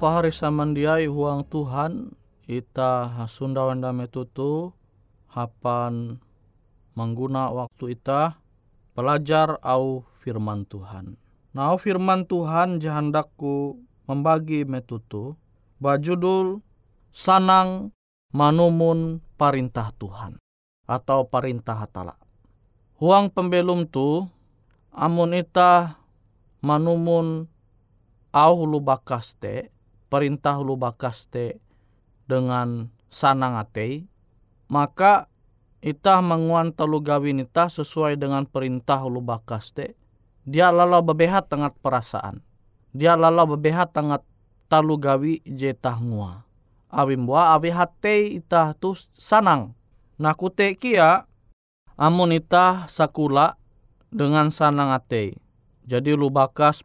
Pahari samandiai huang Tuhan ita hasunda wanda metutu hapan mengguna waktu ita pelajar au firman Tuhan. Nah firman Tuhan jahandakku membagi metutu bajudul sanang manumun parintah Tuhan atau parintah hatala. Huang pembelum tu amun ita manumun au hulu bakas te, perintah hulu bakas te dengan sanang atei, maka ita menguan telu gawin ita sesuai dengan perintah hulu bakas te, dia lalau bebehat tengat perasaan. Dia lalau bebehat tengat talu gawi je ngua. Awim bua awi hate ita tu sanang. Nah kute kia amun ita sakula dengan sanang atei. Jadi lu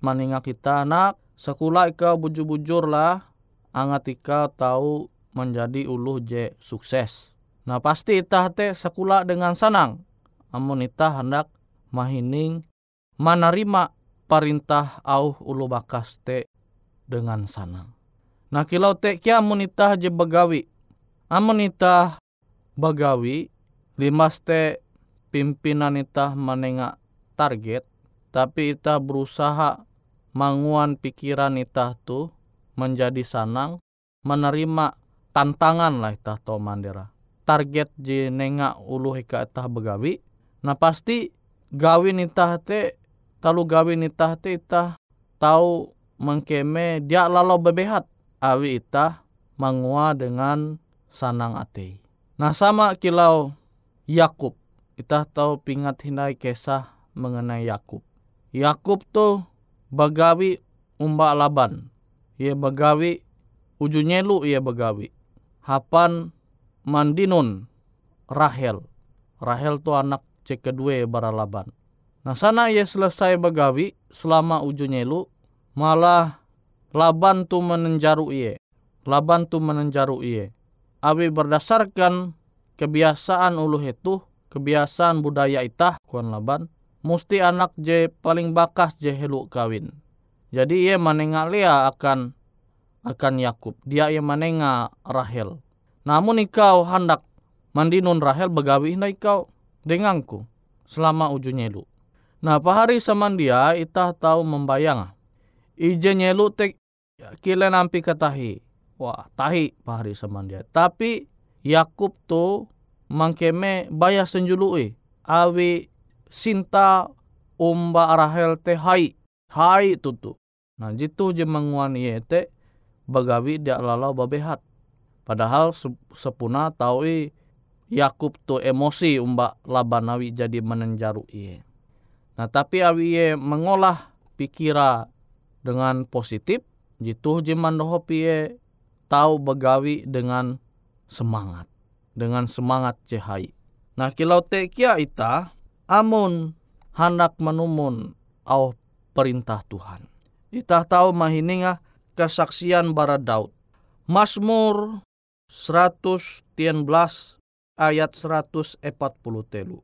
maninga kita anak Sekula ika bujur-bujur lah angat ika tahu menjadi uluh je sukses. Nah pasti itah te sekula dengan senang. Amun itah hendak mahining menerima perintah au ulu bakas te dengan senang. Nah kilau te kia amun itah je begawi. Amun itah begawi limas te pimpinan itah menengak target tapi itah berusaha manguan pikiran itah tu menjadi sanang menerima tantangan lah itah to mandera. Target je nenga ulu hika itah begawi nah pasti gawin itah te talu gawin itah te itah tahu mengkeme dia lalau bebehat awi itah mangua dengan sanang ate nah sama kilau Yakub itah tahu pingat hindai kisah mengenai Yakub. Yakub tuh bagawi umba laban. Ia bagawi ujunyelu ia bagawi. Hapan mandinun Rahel. Rahel tu anak cek kedua bara laban. Nah sana ia selesai bagawi selama ujunyelu malah laban tu menenjaru ia. Laban tu menenjaru ia. Abi berdasarkan kebiasaan ulu itu, kebiasaan budaya itah kuan laban, mesti anak je paling bakas je helu kawin. Jadi ia menengah Lea akan akan Yakub. Dia ia menengah Rahel. Namun ikau hendak mandinun Rahel begawi na ikau denganku selama ujung nyelu. Nah pahari saman dia itah tahu membayang. Ije nyelu tek kile nampi ketahi. Wah tahi pahari saman dia. Tapi Yakub tu mangkeme bayar senjului. Awi sinta umba Rahel te hai. Hai tutu. Nah jitu je menguan ye te bagawi dia lalau babehat. Padahal sepuna taui Yakub tu emosi umba labanawi jadi menenjaru iye. Nah tapi awi ye mengolah pikira dengan positif jitu je mandohop ye tahu bagawi dengan semangat. Dengan semangat cehai. Nah kilau te kia ita amun hendak menumun au perintah Tuhan. Kita tahu mahininga kesaksian bara Daud. Mazmur 113 ayat 140 telu.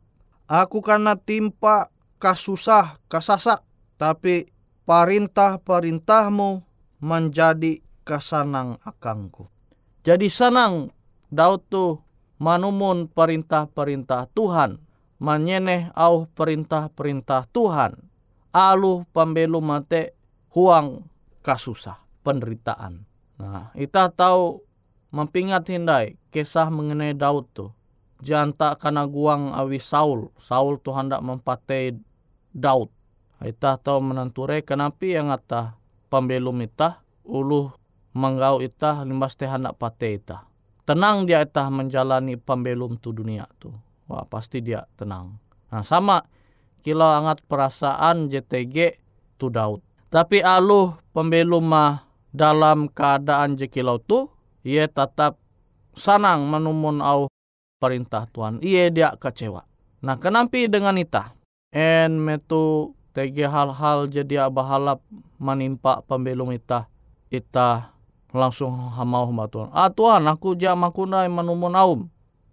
Aku karena timpa kasusah kasasak, tapi perintah-perintahmu menjadi kesanang akangku. Jadi senang Daud tuh manumun perintah-perintah Tuhan manyeneh au perintah-perintah Tuhan. Aluh pembelu mate huang kasusah, penderitaan. Nah, kita tahu mempingat hindai kisah mengenai Daud tu. Janta karena guang awi Saul. Saul tu hendak mempatai Daud. Kita tahu menenture kenapa yang ngata pembelum ita uluh menggau ita limbas teh hendak patai ita. Tenang dia ita menjalani pembelum tu dunia tu wah pasti dia tenang. Nah sama kilo angat perasaan JTG tu Daud. Tapi aluh pembelum mah dalam keadaan jekilau tu, ia tetap sanang menumun au perintah Tuhan. Ia dia kecewa. Nah kenapa dengan ita? En metu TG hal-hal jadi abahalap menimpa pembelum ita. Ita langsung hamau Tuhan. Ah Tuhan aku jam makuna menumun aum.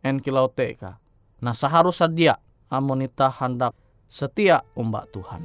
En kilau teka. Nah seharusnya dia amonita hendak setia umbak um, Tuhan.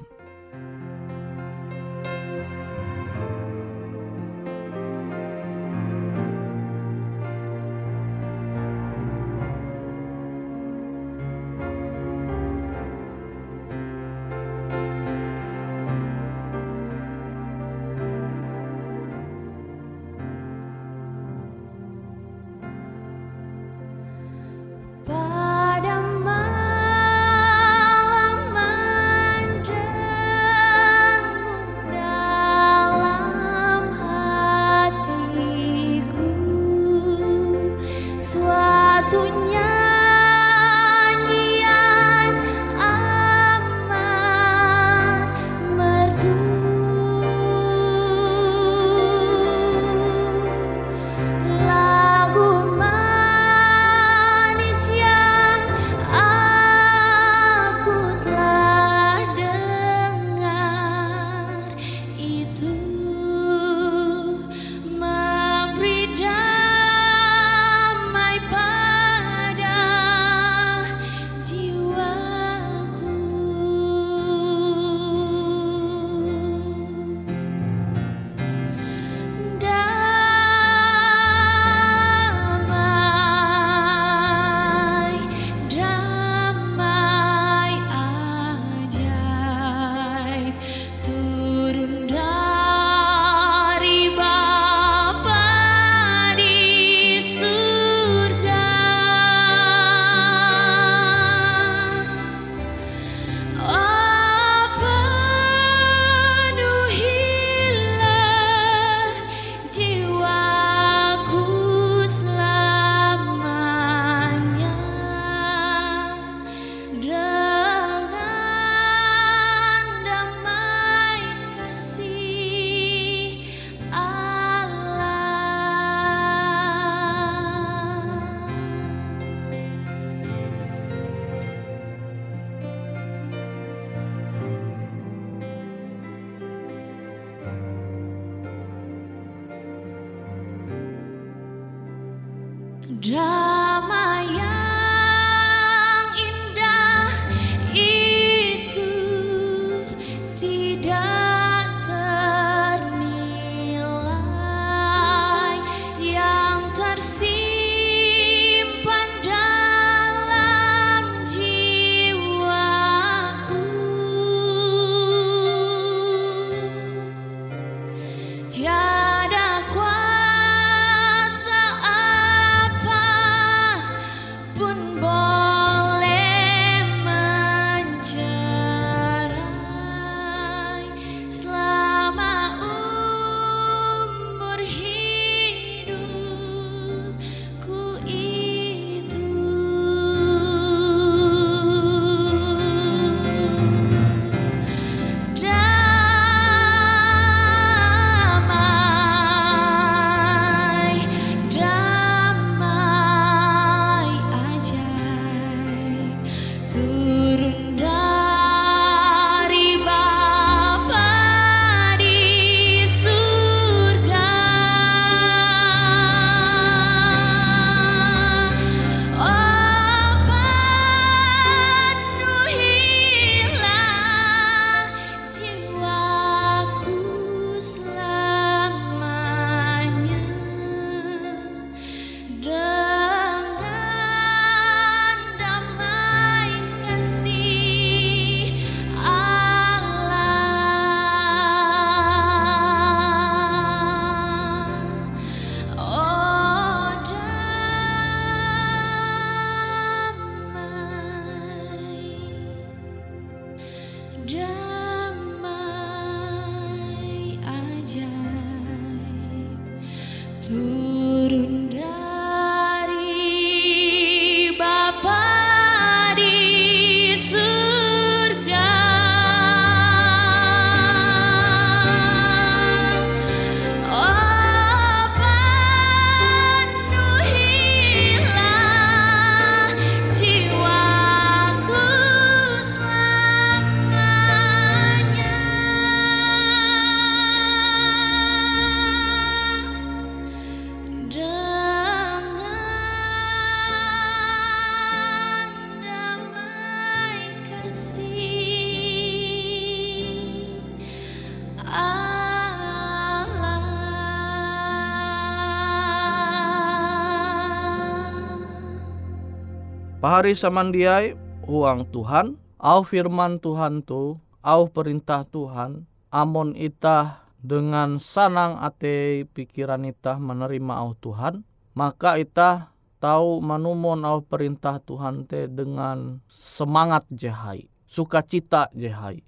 Pahari samandiai huang Tuhan, au firman Tuhan tu, au perintah Tuhan, amon itah dengan sanang ate pikiran itah menerima au Tuhan, maka itah tahu manumon au perintah Tuhan te dengan semangat jehai, sukacita jehai.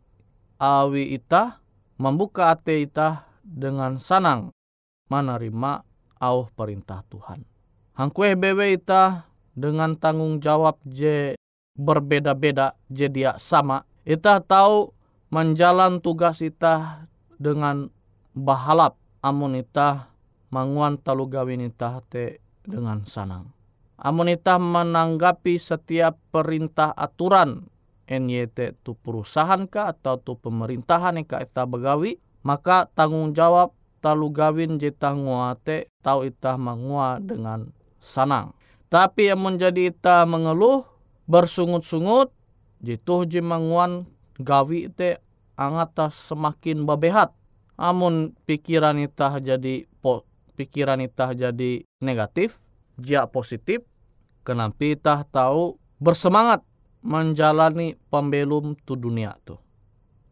Awi ita membuka ate ita dengan sanang menerima au perintah Tuhan. Hangkue bewe ita dengan tanggung jawab je berbeda-beda je dia sama. Ita tahu menjalan tugas ita dengan bahalap amun ita manguan talu gawin ita te dengan sanang. Amun ita menanggapi setiap perintah aturan NYT tu perusahaan ka atau tu pemerintahan ka ita begawi maka tanggung jawab talu gawin je tangua te tahu ita mangua dengan sanang. Tapi yang menjadi ita mengeluh bersungut-sungut jitu je manguan gawi te angata semakin babehat. Amun pikiran ita jadi po, pikiran ita jadi negatif, jia positif, kenapa ita tahu bersemangat menjalani pembelum tu dunia tu.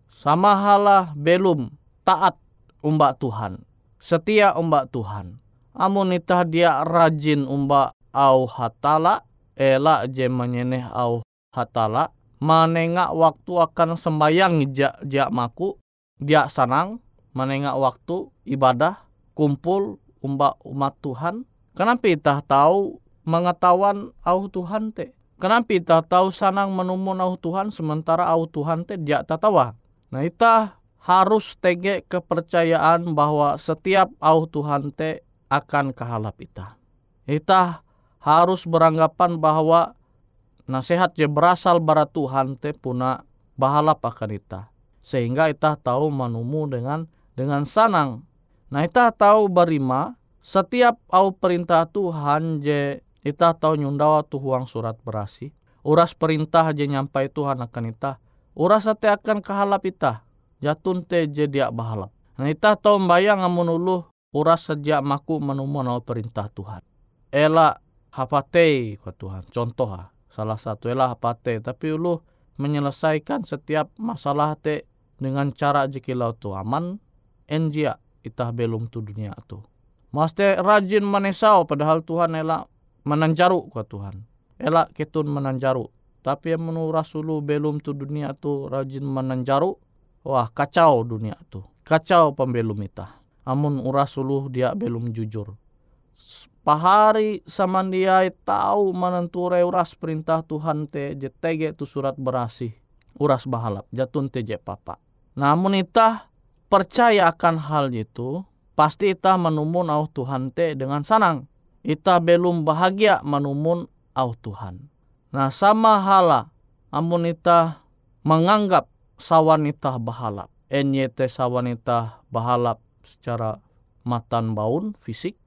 Sama halah belum taat umbak Tuhan. Setia umbak Tuhan. Amun ita dia rajin umbak au hatala, elak je menyeneh au hatala, menengak waktu akan sembayang jak jak maku, dia sanang, menengak waktu ibadah, kumpul umbak umat Tuhan. Kenapa ita tahu mengetahuan au Tuhan te? Kenapa ita tahu sanang menumun au Tuhan sementara au Tuhan te dia tatawa? Nah ita harus tege kepercayaan bahwa setiap au Tuhan te akan kehalap ita. Ita harus beranggapan bahwa nasihat je berasal bara Tuhan te puna bahalap akan ita. Sehingga ita tahu manumu dengan dengan sanang. Nah ita tahu barima setiap au perintah Tuhan je ita tahu nyundawa tu huang surat berasi. Uras perintah je nyampai Tuhan akan ita. Uras te akan kahalap ita. Jatun te je dia bahalap. Nah ita tahu bayang amun uluh uras sejak maku menumun au perintah Tuhan. Ela hapate kwa Tuhan. Contoh ha. Salah satu ela hapate. Tapi ulu menyelesaikan setiap masalah te dengan cara jikilau tu aman. Enjia itah belum tu dunia tu. Maste rajin menesau padahal Tuhan ela menanjaru kwa Tuhan. Ela ketun menanjaru. Tapi yang menurut ulu belum tu dunia tu rajin menanjaru. Wah kacau dunia tu. Kacau pembelum itah. Amun uras ulu dia belum jujur. Pahari sama dia tahu menenture uras perintah Tuhan te jetege tu surat berasih. Uras bahalap jatun te papa. Namun itah percaya akan hal itu, pasti itah menumun au Tuhan te dengan sanang. Itah belum bahagia menumun au Tuhan. Nah sama hala, amun itah menganggap sawanita bahalap. NYT sawanita bahalap secara matan baun fisik.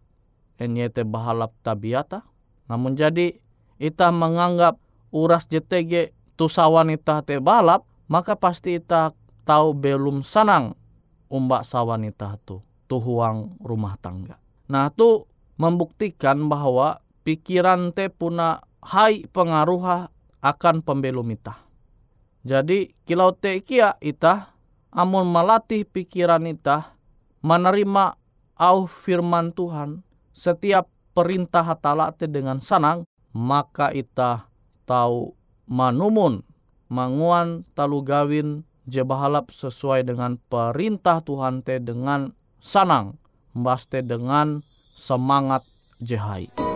NYT bahalap tabiata. Namun jadi itah menganggap uras JTG tu sawanita te balap, maka pasti itah tahu belum sanang umbak sawanita tu, tu huang rumah tangga. Nah tu membuktikan bahwa pikiran te puna hai pengaruh akan pembelum itah. Jadi kilau te kia itah amun melatih pikiran itah menerima au firman Tuhan setiap perintah hatala te dengan sanang maka itah tahu manumun manguan talu gawin je bahalap sesuai dengan perintah Tuhan te dengan sanang mbaste dengan semangat jehai.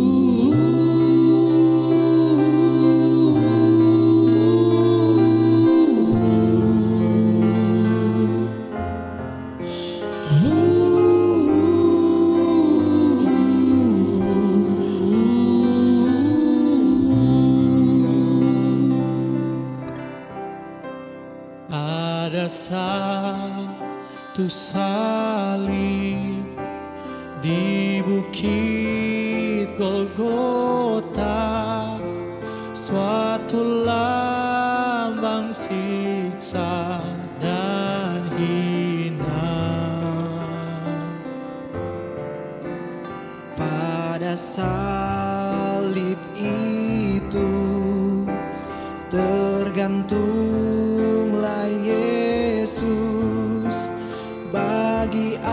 the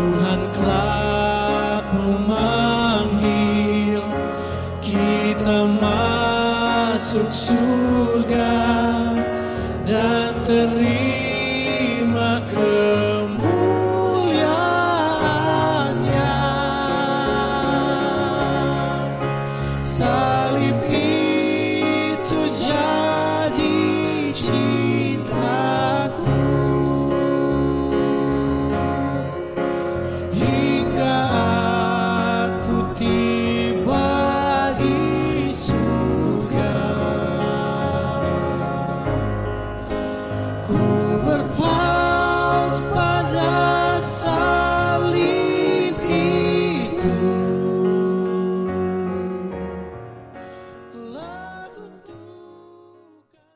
Tuhan kelak memanggil kita masuk surga